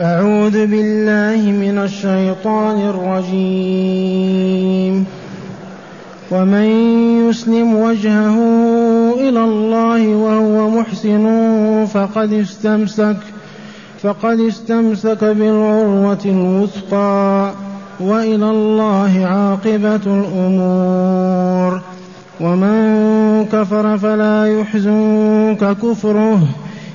أعوذ بالله من الشيطان الرجيم. ومن يسلم وجهه إلى الله وهو محسن فقد استمسك فقد استمسك بالعروة الوثقى وإلى الله عاقبة الأمور. ومن كفر فلا يحزنك كفره.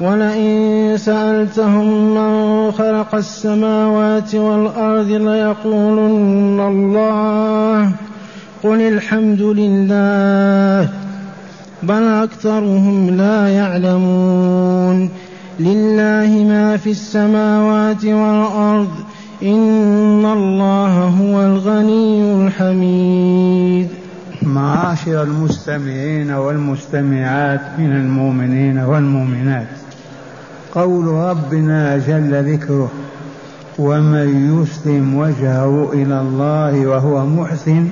ولئن سألتهم من خلق السماوات والأرض ليقولن الله قل الحمد لله بل أكثرهم لا يعلمون. لله ما في السماوات والأرض إن الله هو الغني الحميد. معاشر المستمعين والمستمعات من المؤمنين والمؤمنات. قول ربنا جل ذكره ومن يسلم وجهه إلى الله وهو محسن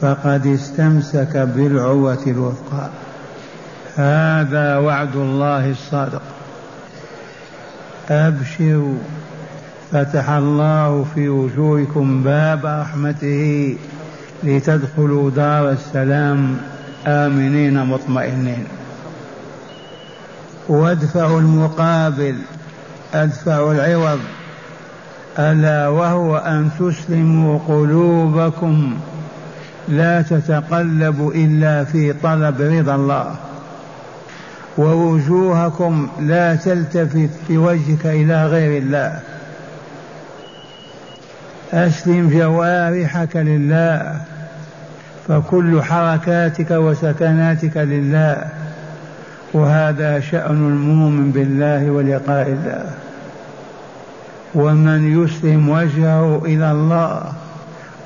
فقد استمسك بالعروة الوثقى. هذا وعد الله الصادق. أبشروا فتح الله في وجوهكم باب رحمته لتدخلوا دار السلام آمنين مطمئنين. وادفعوا المقابل أدفعوا العوض. ألا وهو أن تسلموا قلوبكم لا تتقلب إلا في طلب رضا الله. ووجوهكم لا تلتفت بوجهك إلى غير الله. أسلم جوارحك لله فكل حركاتك وسكناتك لله. وهذا شأن المؤمن بالله ولقاء الله. ومن يسلم وجهه إلى الله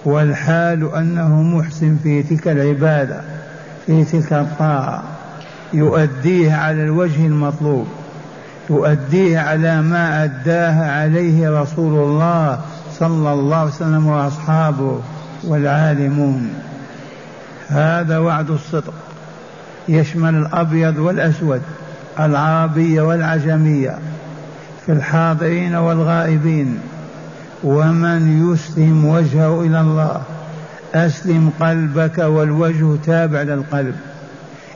والحال أنه محسن في تلك العبادة في تلك الطاعة. يؤديه على الوجه المطلوب. يؤديه على ما أداه عليه رسول الله صلى الله عليه وسلم وأصحابه والعالمون. هذا وعد الصدق. يشمل الأبيض والأسود العربية والعجمية في الحاضرين والغائبين. ومن يسلم وجهه إلى الله أسلم قلبك والوجه تابع للقلب.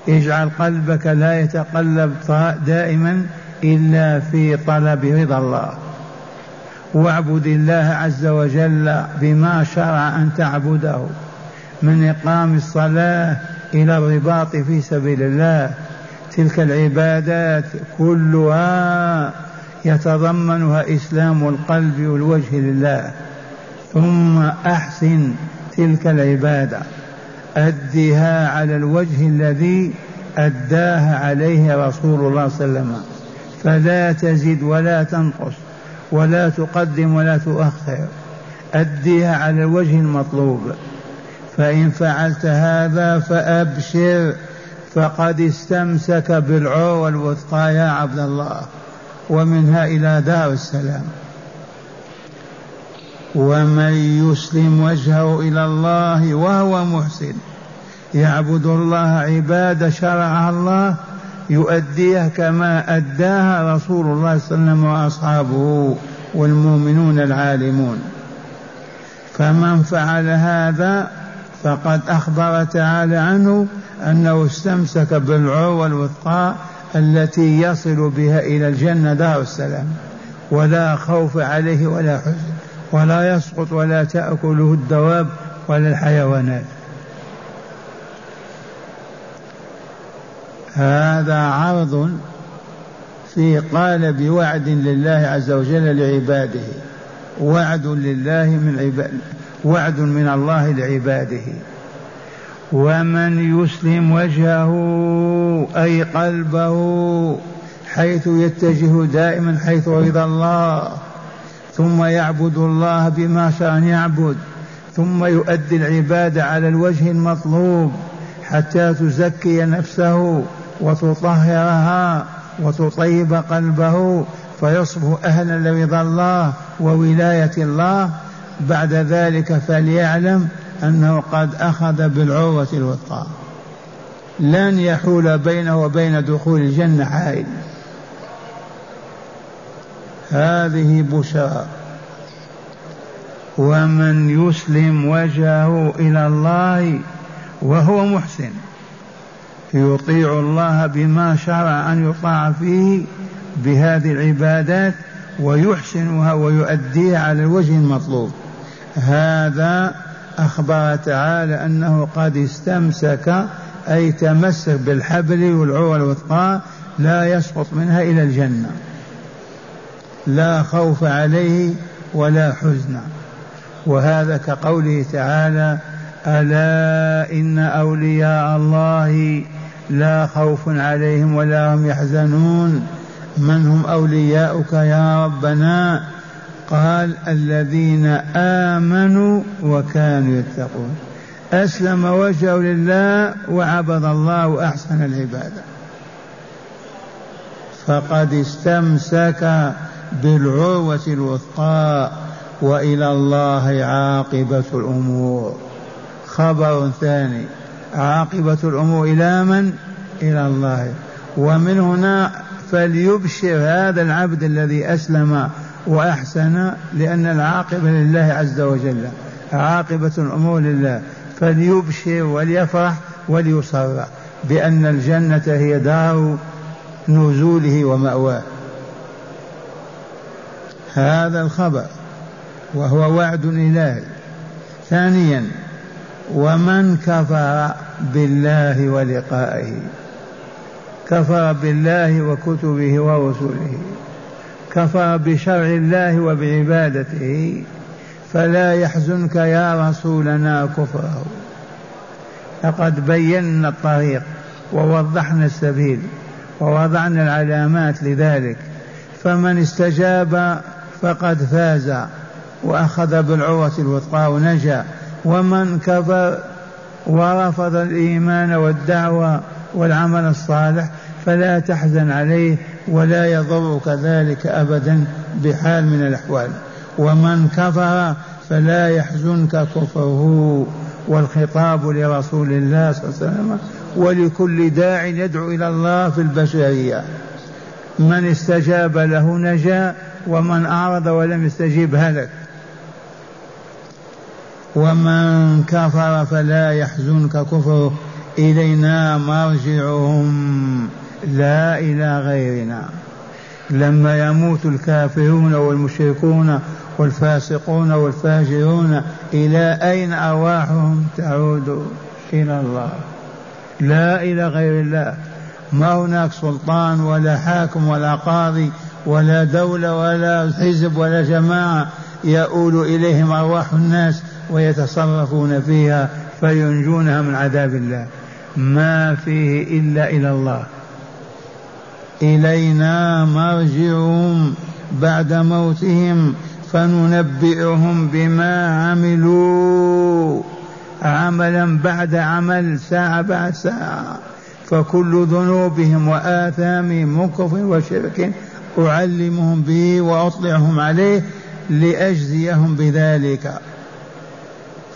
اجعل قلبك لا يتقلب دائما إلا في طلب رضا الله. واعبد الله عز وجل بما شرع أن تعبده. من إقام الصلاة إلى الرباط في سبيل الله. تلك العبادات كلها يتضمنها إسلام القلب والوجه لله. ثم أحسن تلك العبادة. أدها على الوجه الذي أداها عليه رسول الله صلى الله عليه وسلم. فلا تزد ولا تنقص ولا تقدم ولا تؤخر. أديها على الوجه المطلوب. فإن فعلت هذا فأبشر فقد استمسك بالعروة الوثقى يا عبد الله. ومنها إلى دار السلام. ومن يسلم وجهه إلى الله وهو محسن. يعبد الله عبادة شرعها الله يؤديها كما أداها رسول الله صلى الله عليه وسلم وأصحابه والمؤمنون العالمون. فمن فعل هذا فقد أخبر تعالى عنه أنه استمسك بالعروة الوثقى التي يصل بها إلى الجنة دار السلام. ولا خوف عليه ولا حزن ولا يسقط ولا تأكله الدواب ولا الحيوانات. هذا عرض في قالب وعد لله عز وجل لعباده. وعد لله من عباد وعد من الله لعباده. ومن يسلم وجهه أي قلبه حيث يتجه دائما حيث رضا الله ثم يعبد الله بما شاء أن يعبد ثم يؤدي العبادة على الوجه المطلوب حتى تزكي نفسه وتطهرها وتطيب قلبه فيصبح أهلا لرضا الله وولاية الله بعد ذلك فليعلم أنه قد أخذ بالعروة الوثقى. لن يحول بينه وبين دخول الجنة حائل هذه بشرى. ومن يسلم وجهه إلى الله وهو محسن يطيع الله بما شرع أن يطاع فيه بهذه العبادات ويحسنها ويؤديها على الوجه المطلوب. هذا أخبر تعالى أنه قد استمسك أي تمسك بالحبل والعروة الوثقى لا يسقط منها إلى الجنة. لا خوف عليه ولا حزن. وهذا كقوله تعالى ألا إن أولياء الله لا خوف عليهم ولا هم يحزنون. من هم أولياؤك يا ربنا؟ قال الذين آمنوا وكانوا يتقون. أسلم وجهه لله وعبد الله وأحسن العبادة. فقد استمسك بالعروة الوثقى وإلى الله عاقبة الأمور. خبر ثاني عاقبة الأمور إلى من؟ إلى الله. ومن هنا فليبشر هذا العبد الذي أسلم وأحسن لأن العاقبة لله عز وجل عاقبة الأمور لله. فليبشر وليفرح وليصر بأن الجنة هي دار نزوله ومأواه. هذا الخبر وهو وعد إلهي. ثانيا ومن كفر بالله ولقائه كفر بالله وكتبه ورسله. كفر بشرع الله وبعبادته فلا يحزنك يا رسولنا كفره. لقد بينا الطريق ووضحنا السبيل ووضعنا العلامات لذلك فمن استجاب فقد فاز وأخذ بالعروة الوثقى ونجا ومن كفر ورفض الإيمان والدعوة والعمل الصالح فلا تحزن عليه ولا يضرك ذلك ابدا بحال من الأحوال. ومن كفر فلا يحزنك كفره والخطاب لرسول الله صلى الله عليه وسلم ولكل داع يدعو إلى الله في البشرية. من استجاب له نجا ومن أعرض ولم يستجيب هلك. ومن كفر فلا يحزنك كفره. إلينا مرجعهم. لا إلى غيرنا. لما يموت الكافرون والمشركون والفاسقون والفاجرون إلى أين أرواحهم تعود إلى الله؟ لا إلى غير الله. ما هناك سلطان ولا حاكم ولا قاضي ولا دولة ولا حزب ولا جماعة يؤول إليهم أرواح الناس ويتصرفون فيها فينجونها من عذاب الله. ما فيه إلا إلى الله. إلينا مرجعهم بعد موتهم فننبئهم بما عملوا عملا بعد عمل ساعة بعد ساعة. فكل ذنوبهم وآثامهم من كفر وشرك أعلمهم به وأطلعهم عليه لأجزيهم بذلك.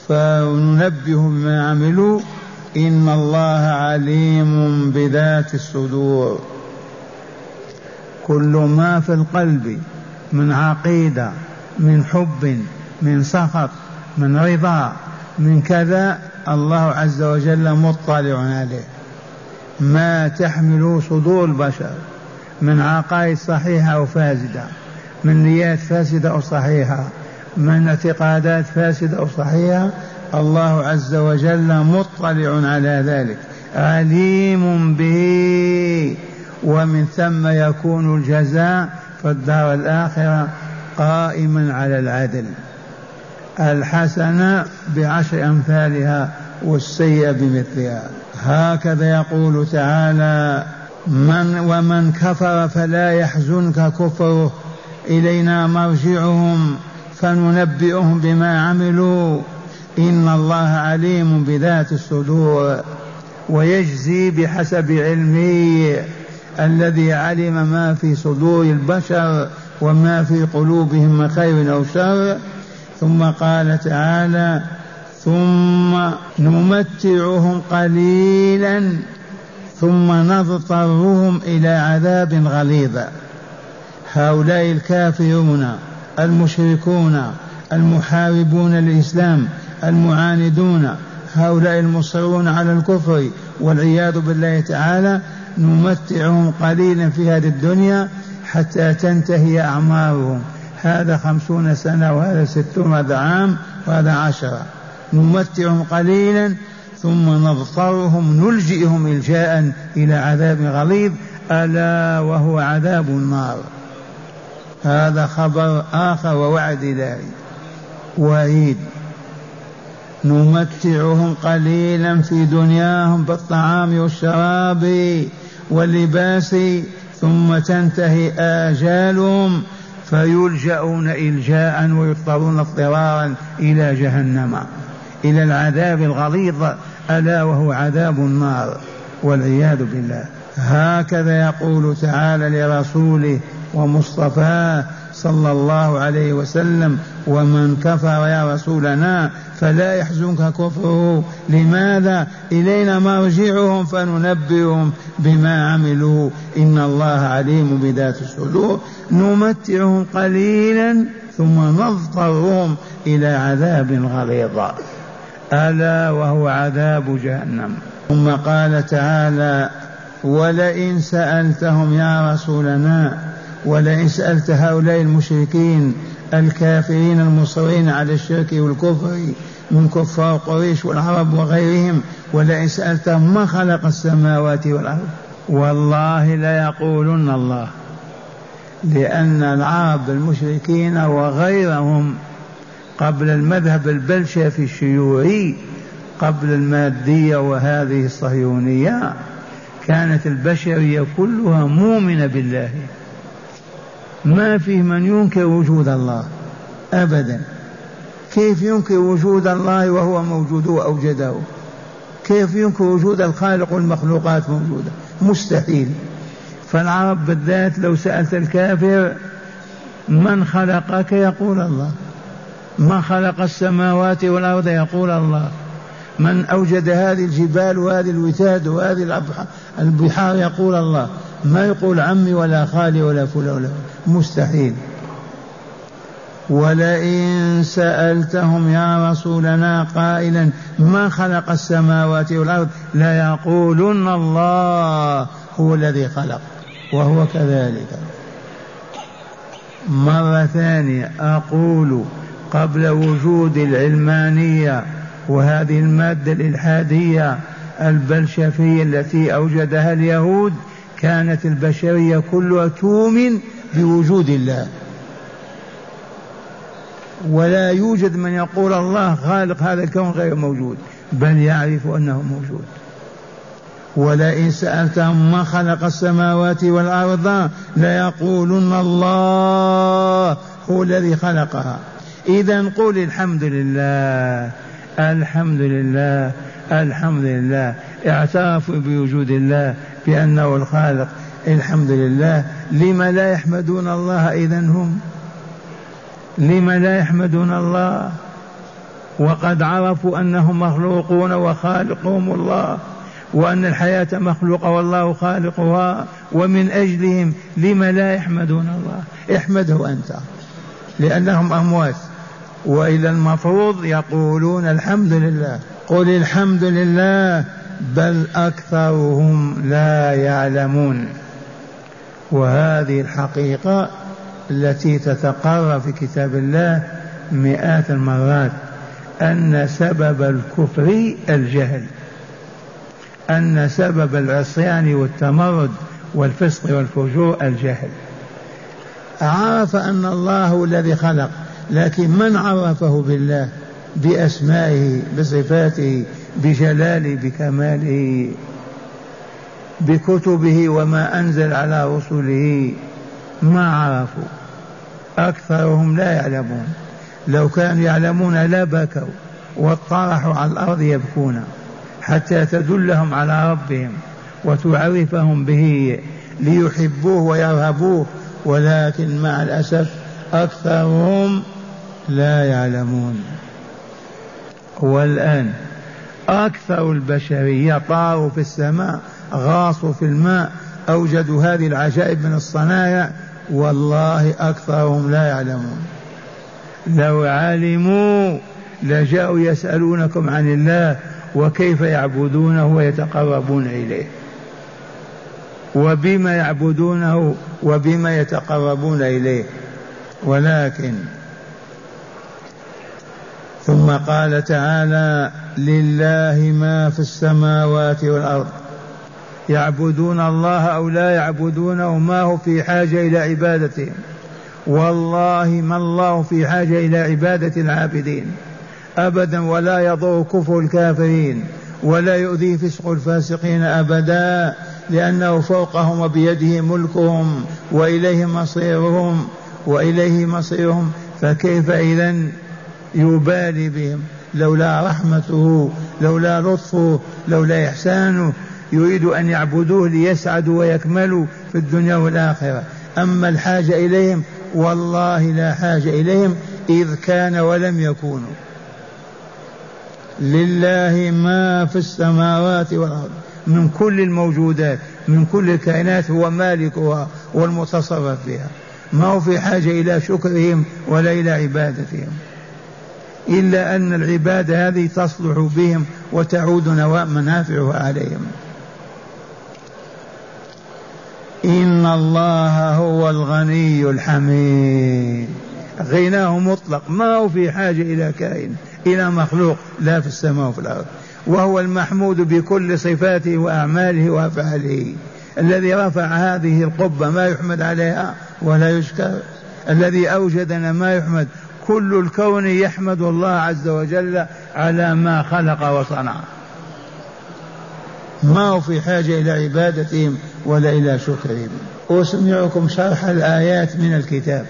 فننبههم بما عملوا. إن الله عليم بذات الصدور. كل ما في القلب من عقيدة من حب من سخط من رضا من كذا الله عز وجل مطلع عليه. ما تحمل صدور البشر من عقائد صحيحة أو فاسدة من نيات فاسدة أو صحيحة من اعتقادات فاسدة أو صحيحة الله عز وجل مطلع على ذلك. عليم به ومن ثم يكون الجزاء في الدار الآخرة قائما على العدل. الحسنة بعشر أمثالها والسيئة بمثلها. هكذا يقول تعالى من ومن كفر فلا يحزنك كفره. إلينا مرجعهم فننبئهم بما عملوا. إن الله عليم بذات الصدور. ويجزي بحسب علمه. الذي علم ما في صدور البشر وما في قلوبهم من خير أو شر ثم قال تعالى ثم نمتعهم قليلا ثم نضطرهم إلى عذاب غليظ. هؤلاء الكافرون المشركون المحاربون للإسلام المعاندون هؤلاء المصرون على الكفر والعياذ بالله تعالى نمتعهم قليلا في هذه الدنيا حتى تنتهي أعمارهم. هذا خمسون سنة وهذا ستون هذا عام وهذا عشرة نمتعهم قليلا ثم نضطرهم نلجئهم إلجاء إلى عذاب غليظ ألا وهو عذاب النار. هذا خبر آخر ووعد إلهي. وعيد. نمتعهم قليلا في دنياهم بالطعام والشراب واللباس ثم تنتهي آجالهم فيلجأون إلجاء ويضطرون اضطرارا إلى جهنم إلى العذاب الغليظ ألا وهو عذاب النار والعياذ بالله. هكذا يقول تعالى لرسوله ومصطفاه صلى الله عليه وسلم ومن كفر يا رسولنا فلا يحزنك كفره. لماذا؟ إلينا مرجعهم فننبئهم بما عملوا. إن الله عليم بذات الصدور. نمتعهم قليلا ثم نضطرهم إلى عذاب غليظ. ألا وهو عذاب جهنم. ثم قال تعالى ولئن سألتهم يا رسولنا ولئن سألت هؤلاء المشركين الكافرين المصرين على الشرك والكفر من كفار قريش والعرب وغيرهم ولئن سألتهم ما خلق السماوات والأرض؟ والله ليقولن الله لأن العرب المشركين وغيرهم قبل المذهب البلشفي الشيوعي قبل المادية وهذه الصهيونية كانت البشرية كلها مؤمنة بالله. ما فيه من ينكر وجود الله أبدا. كيف ينكر وجود الله وهو موجود وأوجده كيف ينكر وجود الخالق والمخلوقات موجودة؟ مستحيل. فالعرب بالذات لو سألت الكافر من خلقك؟ يقول الله. من خلق السماوات والأرض؟ يقول الله. من أوجد هذه الجبال وهذه الوتاد وهذه البحار؟ يقول الله. ما يقول عمي ولا خالي ولا فلان ولا مستحيل. ولئن سألتهم يا رسولنا قائلا من خلق السماوات والأرض؟ ليقولن الله هو الذي خلق وهو كذلك. مرة ثانية أقول قبل وجود العلمانية وهذه المادة الإلحادية البلشفية التي أوجدها اليهود كانت البشرية كلها تؤمن بوجود الله. ولا يوجد من يقول الله خالق هذا الكون غير موجود بل يعرف أنه موجود. ولئن سألتهم من خلق السماوات والأرض ليقولن الله هو الذي خلقها. إذا قل الحمد لله الحمد لله الحمد لله. اعترفوا بوجود الله بأنه الخالق. الحمد لله. لم لا يحمدون الله إذا هم؟ لم لا يحمدون الله؟ وقد عرفوا أنهم مخلوقون وخالقهم الله وأن الحياة مخلوقة والله خالقها. ومن أجلهم لم لا يحمدون الله؟ احمده أنت لأنهم أموات. وإلى المفروض يقولون الحمد لله. قل الحمد لله بل أكثرهم لا يعلمون. وهذه الحقيقة التي تتقرر في كتاب الله مئات المرات أن سبب الكفر الجهل أن سبب العصيان والتمرد والفسق والفجور الجهل. عرف أن الله هو الذي خلق لكن من عرفه بالله؟ بأسمائه بصفاته بجلاله بكماله؟ بكتبه وما أنزل على رسله. ما عرفوا؟ أكثرهم لا يعلمون. لو كانوا يعلمون لبكوا واطرحوا على الأرض يبكون حتى تدلهم على ربهم وتعرفهم به ليحبوه ويرهبوه. ولكن مع الأسف أكثرهم لا يعلمون. والآن أكثر البشرية طاروا في السماء. غاصوا في الماء أوجدوا هذه العجائب من الصنايع والله أكثرهم لا يعلمون. لو علموا لجاءوا يسألونكم عن الله وكيف يعبدونه ويتقربون إليه. وبما يعبدونه وبما يتقربون إليه. ولكن ثم قال تعالى لله ما في السماوات والأرض. يعبدون الله أو لا يعبدونه ما هو في حاجة إلى عبادتهم والله ما الله في حاجة إلى عبادة العابدين. أبدا ولا يضر كفر الكافرين ولا يؤذي فسق الفاسقين أبدا لأنه فوقهم وبيده ملكهم وإليه مصيرهم وإليه مصيرهم. فكيف إذا يبالي بهم؟ لولا رحمته لولا لطفه لولا إحسانه يريد أن يعبدوه ليسعدوا ويكملوا في الدنيا والآخرة. أما الحاجة إليهم والله لا حاجة إليهم إذ كان ولم يكونوا. لله ما في السماوات والأرض. من كل الموجودات من كل الكائنات هو مالكها والمتصرف فيها ما هو في حاجة إلى شكرهم ولا إلى عبادتهم. إلا أن العبادة هذه تصلح بهم وتعود منافعها عليهم. إن الله هو الغني الحميد. غناه مطلق. ما هو في حاجة إلى كائن إلى مخلوق لا في السماء وفي الأرض. وهو المحمود بكل صفاته وأعماله وأفعاله. الذي رفع هذه القبة ما يحمد عليها ولا يشكر. الذي أوجدنا ما يحمد. كل الكون يحمد الله عز وجل على ما خلق وصنع. ما هو في حاجة إلى عبادتهم ولا إلى شكرهم. أسمعكم شرح الآيات من الكتاب.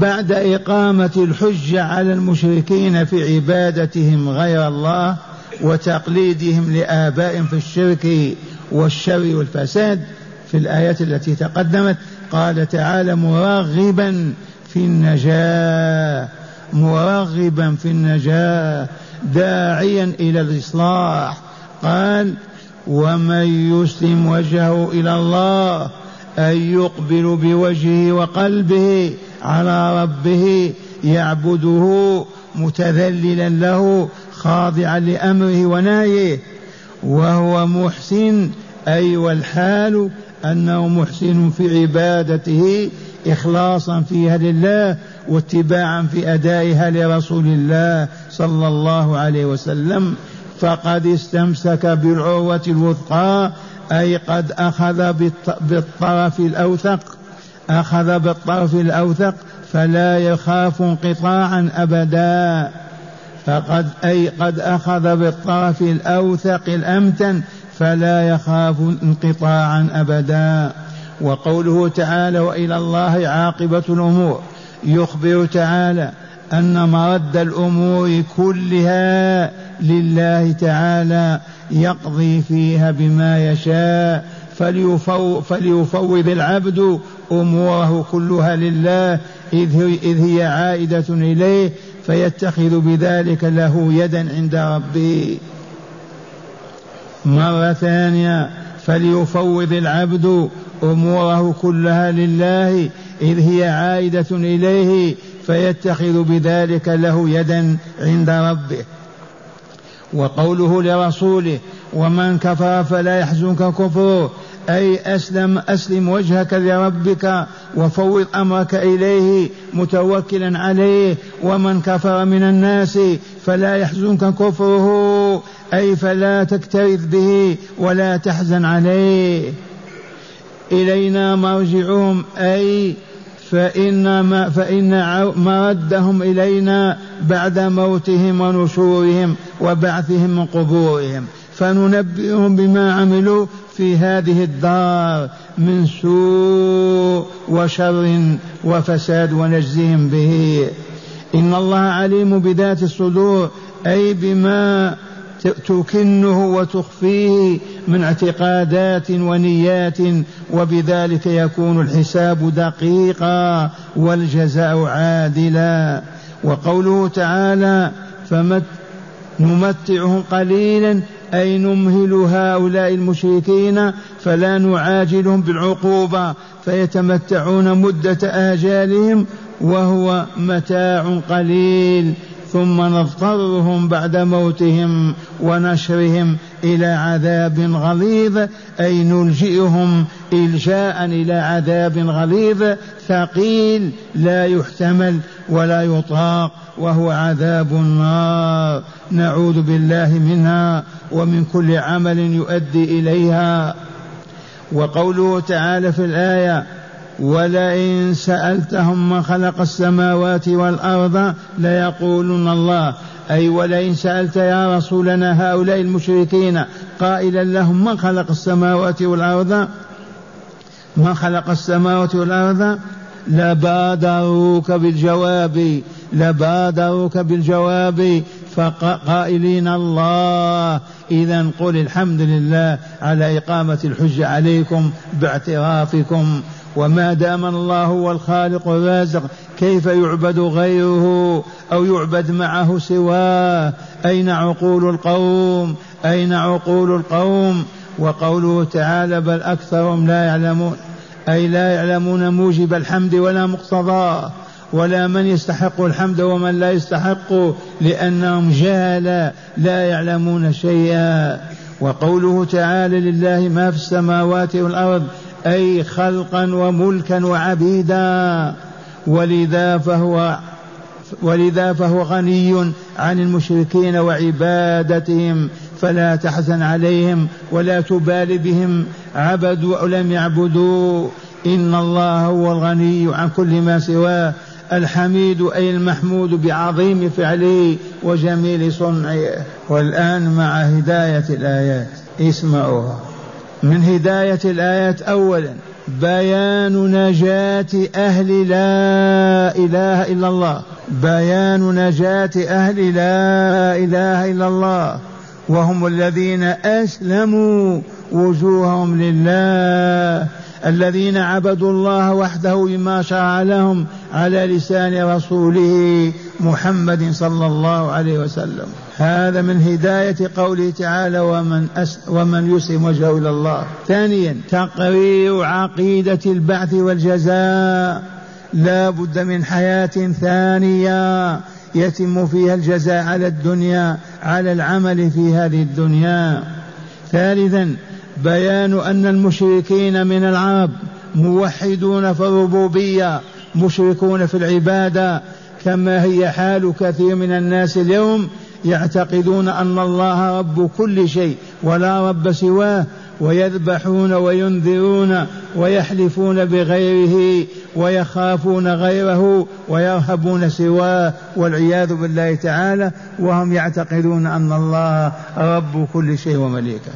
بعد إقامة الحجة على المشركين في عبادتهم غير الله وتقليدهم لآبائهم في الشرك والشر والفساد في الآيات التي تقدمت قال تعالى مرغبا في النجاة مرغبا في النجاة داعيا إلى الإصلاح. قال ومن يسلم وجهه إلى الله أن يقبل بوجهه وقلبه على ربه يعبده متذللا له خاضعا لأمره ونهيه وهو محسن أي والحال أنه محسن في عبادته إخلاصا فيها لله واتباعا في أدائها لرسول الله صلى الله عليه وسلم فقد استمسك بالعروة الوثقى أي قد أخذ بالطرف الأوثق. أخذ بالطرف الأوثق فلا يخاف انقطاعا أبدا. فقد أي قد أخذ بالطرف الأوثق الأمتن فلا يخاف انقطاعا أبدا. وقوله تعالى وإلى الله عاقبة الأمور. يخبر تعالى أن مرد الأمور كلها لله تعالى يقضي فيها بما يشاء فليفو فليفوض العبد أموره كلها لله إذ هي عائدة إليه فيتخذ بذلك له يدا عند ربه. مرة ثانية فليفوض العبد أموره كلها لله إذ هي عائدة إليه فيتخذ بذلك له يدا عند ربه. وقوله لرسوله ومن كفر فلا يحزنك كفره أي أسلم أسلم وجهك لربك وفوض أمرك إليه متوكلا عليه ومن كفر من الناس فلا يحزنك كفره أي فلا تكترث به ولا تحزن عليه. إلينا مرجعهم أي فإن, ما فإن مردهم إلينا بعد موتهم ونشورهم وبعثهم من قبورهم. فننبئهم بما عملوا في هذه الدار من سوء وشر وفساد ونجزيهم به. إن الله عليم بذات الصدور أي بما تكنه وتخفيه من اعتقادات ونيات وبذلك يكون الحساب دقيقا والجزاء عادلا. وقوله تعالى فمت نمتعهم قليلا أي نمهل هؤلاء المشركين فلا نعاجلهم بالعقوبة فيتمتعون مدة آجالهم وهو متاع قليل. ثم نضطرهم بعد موتهم ونشرهم إلى عذاب غليظ أي نلجئهم الجاء إلى عذاب غليظ ثقيل لا يحتمل ولا يطاق وهو عذاب النار. نعوذ بالله منها ومن كل عمل يؤدي إليها. وقوله تعالى في الآية ولئن سألتهم من خلق السماوات والأرض ليقولن الله. أي ولئن سألت يا رسولنا هؤلاء المشركين قائلا لهم من خلق السماوات والأرض؟ من خلق السماوات والأرض؟ لبادروك بالجواب لبادروك بالجواب فقائلين الله. إذا قل الحمد لله على إقامة الحجة عليكم باعترافكم. وما دام الله هو الخالق الرازق كيف يعبد غيره أو يعبد معه سواه؟ أين عقول القوم؟ أين عقول القوم؟ وقوله تعالى بل أكثرهم لا يعلمون أي لا يعلمون موجب الحمد ولا مقتضاه ولا من يستحق الحمد ومن لا يستحق لأنهم جهلا لا يعلمون شيئا. وقوله تعالى لله ما في السماوات والأرض أي خلقا وملكا وعبيدا ولذا فهو ولذا فهو غني عن المشركين وعبادتهم فلا تحزن عليهم ولا تبال بهم عبدوا أو لم يعبدوا. إن الله هو الغني عن كل ما سواه الحميد أي المحمود بعظيم فعله وجميل صنعه. والآن مع هداية الآيات اسمعوها. من هداية الآيات. أولا بيان نجاة أهل لا إله إلا الله. بيان نجاة أهل لا إله إلا الله. وهم الذين أسلموا وجوههم لله. الذين عبدوا الله وحده بما شرع لهم على لسان رسوله محمد صلى الله عليه وسلم. هذا من هداية قوله تعالى ومن أس ومن يسلم وجهه إلى الله. ثانيا تقرير عقيدة البعث والجزاء. لا بد من حياة ثانية يتم فيها الجزاء على الدنيا على العمل في هذه الدنيا. ثالثا بيان أن المشركين من العرب موحدون في الربوبية مشركون في العبادة. كما هي حال كثير من الناس اليوم يعتقدون أن الله رب كل شيء ولا رب سواه ويذبحون وينذرون ويحلفون بغيره ويخافون غيره ويرهبون سواه والعياذ بالله تعالى. وهم يعتقدون أن الله رب كل شيء ومليكه.